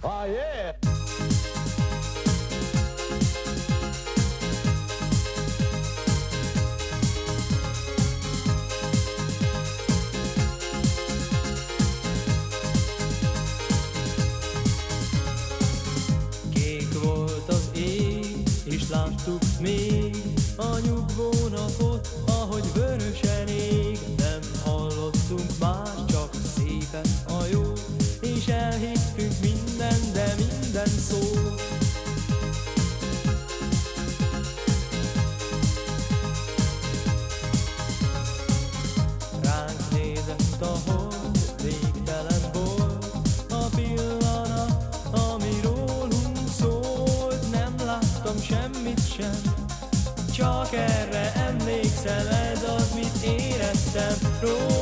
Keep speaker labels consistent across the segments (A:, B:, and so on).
A: Oh yeah!
B: Kék volt az ég, és láttuk még a nyugvó napot, ahogy vörösen ég. Nem hallottunk más, csak szépen a jó, Ránk nézett a hold, végtelen volt a pillanat, ami. Nem láttam semmit sem, csak erre emlékszem, ez az, mit éreztem. Rólad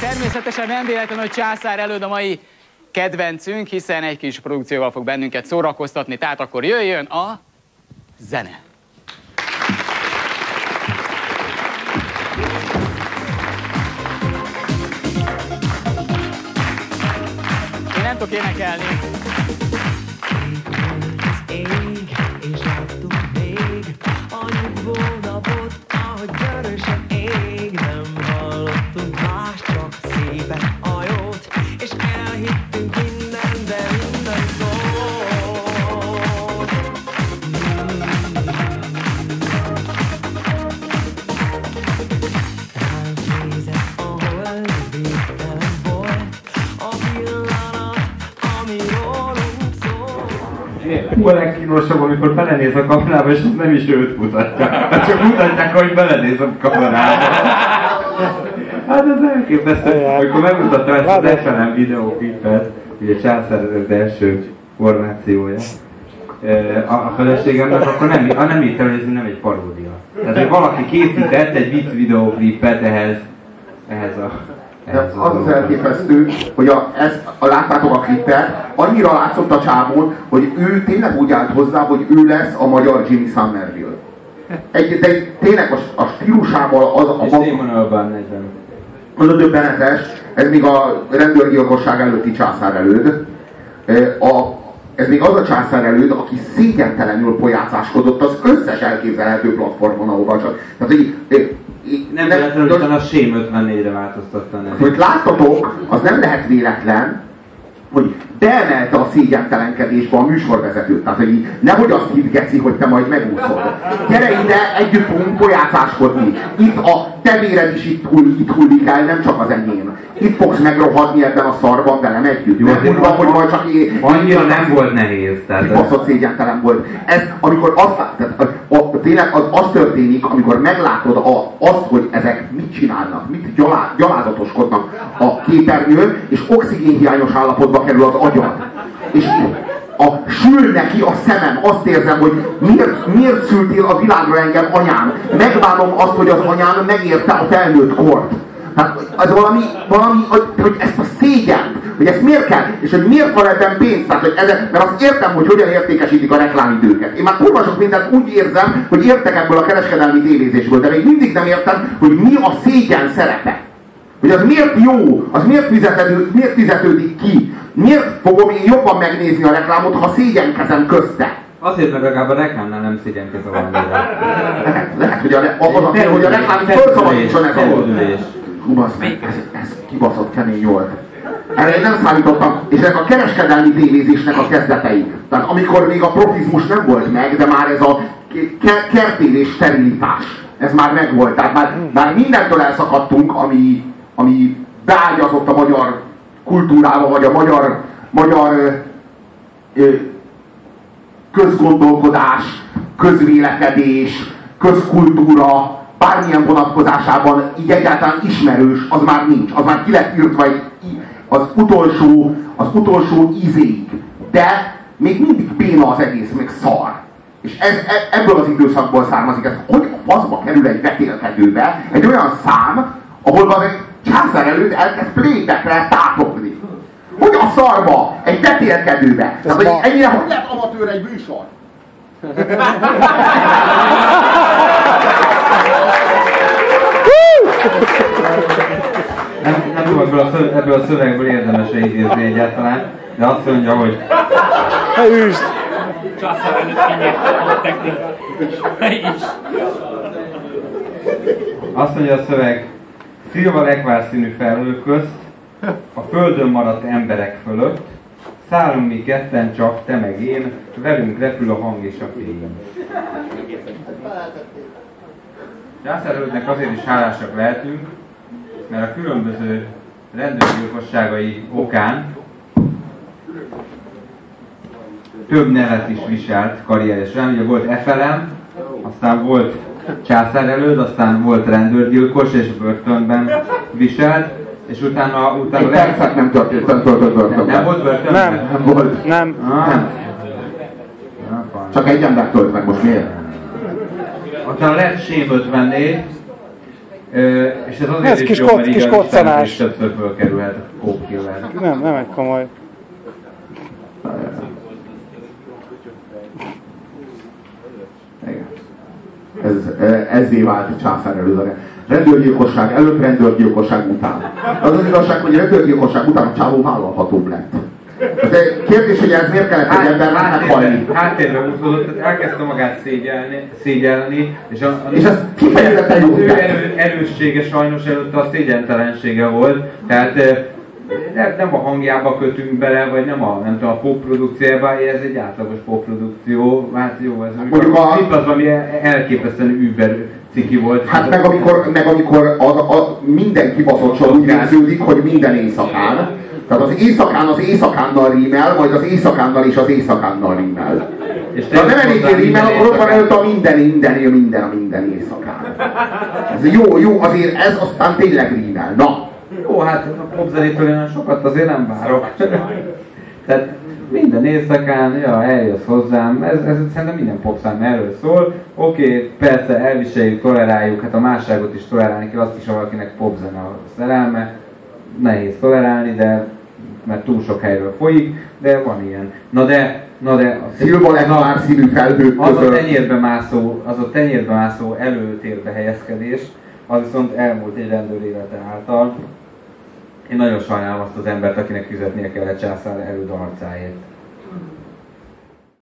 C: Természetesen nem véletlen, hogy Császár előd a mai kedvencünk, hiszen egy kis produkcióval fog bennünket szórakoztatni, tehát akkor jöjjön a zene. Én nem tudok énekelni.
D: Hú, a legkínosabb, amikor belenéz a kamerába, és az nem is őt mutatja. Hát csak mutatják, hogy belenéz a kamerába. Hát ez elképesztő. Amikor megmutatta ezt az FLM videóklipet, ugye Császár az első formációja, a, feleségemnek, akkor nem, a nem hittem, hogy ez nem egy paródia. Tehát, hogy valaki készített egy vicc videóklipet ehhez, ehhez a...
E: De az az elképesztő, hogy a, ez, a, láttátok a klippet, annyira látszott a csávon, hogy ő tényleg úgy állt hozzá, hogy ő lesz a magyar Jimmy Somerville. Egy, de tényleg a, a stílusával az a
D: És
E: maga,
D: Damon Albarn 40.
E: az a döbbenetes, ez még a rendőrgyilkosság előtti császár előd. A, ez még az a császár előtt, aki szégyentelenül pojácáskodott az összes elképzelhető platformon, ahova csak. Tehát, hogy,
D: nem véletlenül, hogy a Sém 54-re változtatta
E: Hogy láttatok, az nem lehet véletlen, hogy beemelte a szégyentelenkedésbe a műsorvezetőt. Tehát, hogy nehogy azt hidd, Geci, hogy te majd megúszod. Gyere ide, együtt fogunk pojácáskodni. Itt a tevéred is itt, hull, itt hullik el, nem csak az enyém. Itt fogsz megrohadni ebben a szarban velem együtt. Jó, nem van, hogy majd csak én...
D: Annyira nem volt nehéz.
E: Tehát... Baszott szégyentelen volt. Ez, amikor azt, tehát, a, a, tényleg az, az történik, amikor meglátod a, azt, hogy ezek mit csinálnak, mit gyalá, gyalázatoskodnak a képernyőn, és oxigénhiányos állapotba kerül az agyad. És a, sül neki a szemem, azt érzem, hogy miért, miért szültél a világra engem anyám. Megbánom azt, hogy az anyám megérte a felnőtt kort. Hát az valami, valami hogy, hogy ezt a szégyen, hogy ezt miért kell, és hogy miért van ebben pénz, tehát, hogy ezek, mert azt értem, hogy hogyan értékesítik a reklámidőket. Én már kurva sok mindent úgy érzem, hogy értek ebből a kereskedelmi tévézésből, de még mindig nem értem, hogy mi a szégyen szerepe. Hogy az miért jó, az miért, fizetődő, miért fizetődik ki, miért fogom én jobban megnézni a reklámot, ha szégyenkezem közte.
D: Azért, mert legalább a reklámnál nem szégyenkezem annyira.
E: Lehet, lehet, hogy a, az a hogy a reklám fölszabadítson ez a Hú, meg, ez, ez kibaszott kemény volt. Erre én nem számítottam, és ezek a kereskedelmi tévézésnek a kezdetei. Tehát amikor még a profizmus nem volt meg, de már ez a kertélés sterilitás, ez már megvolt. Tehát már, már mindentől elszakadtunk, ami, ami beágyazott a magyar kultúrába, vagy a magyar, magyar ö, közgondolkodás, közvélekedés, közkultúra, bármilyen vonatkozásában így egyáltalán ismerős, az már nincs. Az már ki lett írtva az utolsó, az utolsó ízéig. De még mindig béna az egész, még szar. És ez, e, ebből az időszakból származik ez. Hogy a faszba kerül egy vetélkedőbe egy olyan szám, ahol az egy előtt elkezd playbackre tátogni. Hogy a szarba, egy vetélkedőbe. Tehát, hogy ennyire hogy lehet amatőr egy műsor?
D: Nem, nem tudom, ebből a, szöveg, ebből a szövegből érdemes idézni egyáltalán, de azt mondja, hogy...
A: Ne üsd!
B: Császár előtt kinyerte a technika. is.
D: Azt mondja a szöveg, szilva lekvár színű felhő közt, a földön maradt emberek fölött, szállunk mi ketten csak, te meg én, velünk repül a hang és a fény. Császárölgynek azért is hálásak lehetünk, mert a különböző rendőrgyilkosságai okán több nevet is viselt karrieresen. Ugye volt Efelem, aztán volt császárelőd, aztán volt rendőrgyilkos és börtönben viselt, és utána... utána
E: Egy percet nem történt, nem töltött börtönben.
D: Nem volt börtönben?
A: Nem.
E: Nem volt.
A: Nem.
D: Ah.
E: Nem. Csak egy ember tölt meg most miért?
D: Utána lett Sém 54, és ez azért
A: Ez
D: is
A: kis
D: jó,
A: kot-
D: mert
A: kis koccanás.
D: is többször fölkerülhet a kópkiller.
A: Nem, nem egy komoly.
E: Ez, ezzé vált császár előzőre. Rendőrgyilkosság előtt, rendőrgyilkosság után. Az az igazság, hogy rendőrgyilkosság után a csávó vállalhatóbb lett. De kérdés, hogy ez miért kellett egy embernek meghalni?
D: Háttérbe húzódott, tehát elkezdte magát szégyelni, szégyelni és, a, a,
E: És ez kifejezetten jó
D: az ő erő, erőssége sajnos előtte a szégyentelensége volt, tehát eh, nem, nem a hangjába kötünk bele, vagy nem a, nem tudom, a popprodukciójába, ez egy átlagos popprodukció, hát jó, ez
E: Mondjuk a-
D: itt az, ami elképesztően über ciki volt.
E: Hát meg amikor, meg amikor a, a, minden kibaszottság úgy végződik, hogy minden éjszakán. Tehát az éjszakán az éjszakánnal rímel, majd az éjszakánnal és az éjszakánnal rímel.
D: És
E: ha nem
D: tegyük
E: elég
D: hozzá
E: rímel, akkor ott van előtt a minden, minden, minden, minden éjszakán. Ez jó, jó, azért ez aztán tényleg rímel. Na,
D: Jó, hát a popzenétől én sokat azért nem várok. Tehát minden éjszakán, ja, eljössz hozzám, ez, ez szerintem minden popszám erről szól. Oké, okay, persze elviseljük, toleráljuk, hát a másságot is tolerálni kell, azt is, ha valakinek popzene a szerelme. Nehéz tolerálni, de mert túl sok helyről folyik, de van ilyen. Na de, na de...
E: Szilva
D: az a-
E: színű felhők
D: az a tenyérbe mászó, az a tenyérbe mászó előtérbe helyezkedés, az viszont elmúlt egy rendőr élete által. Én nagyon sajnálom azt az embert, akinek fizetnie kellett császár előd arcáért.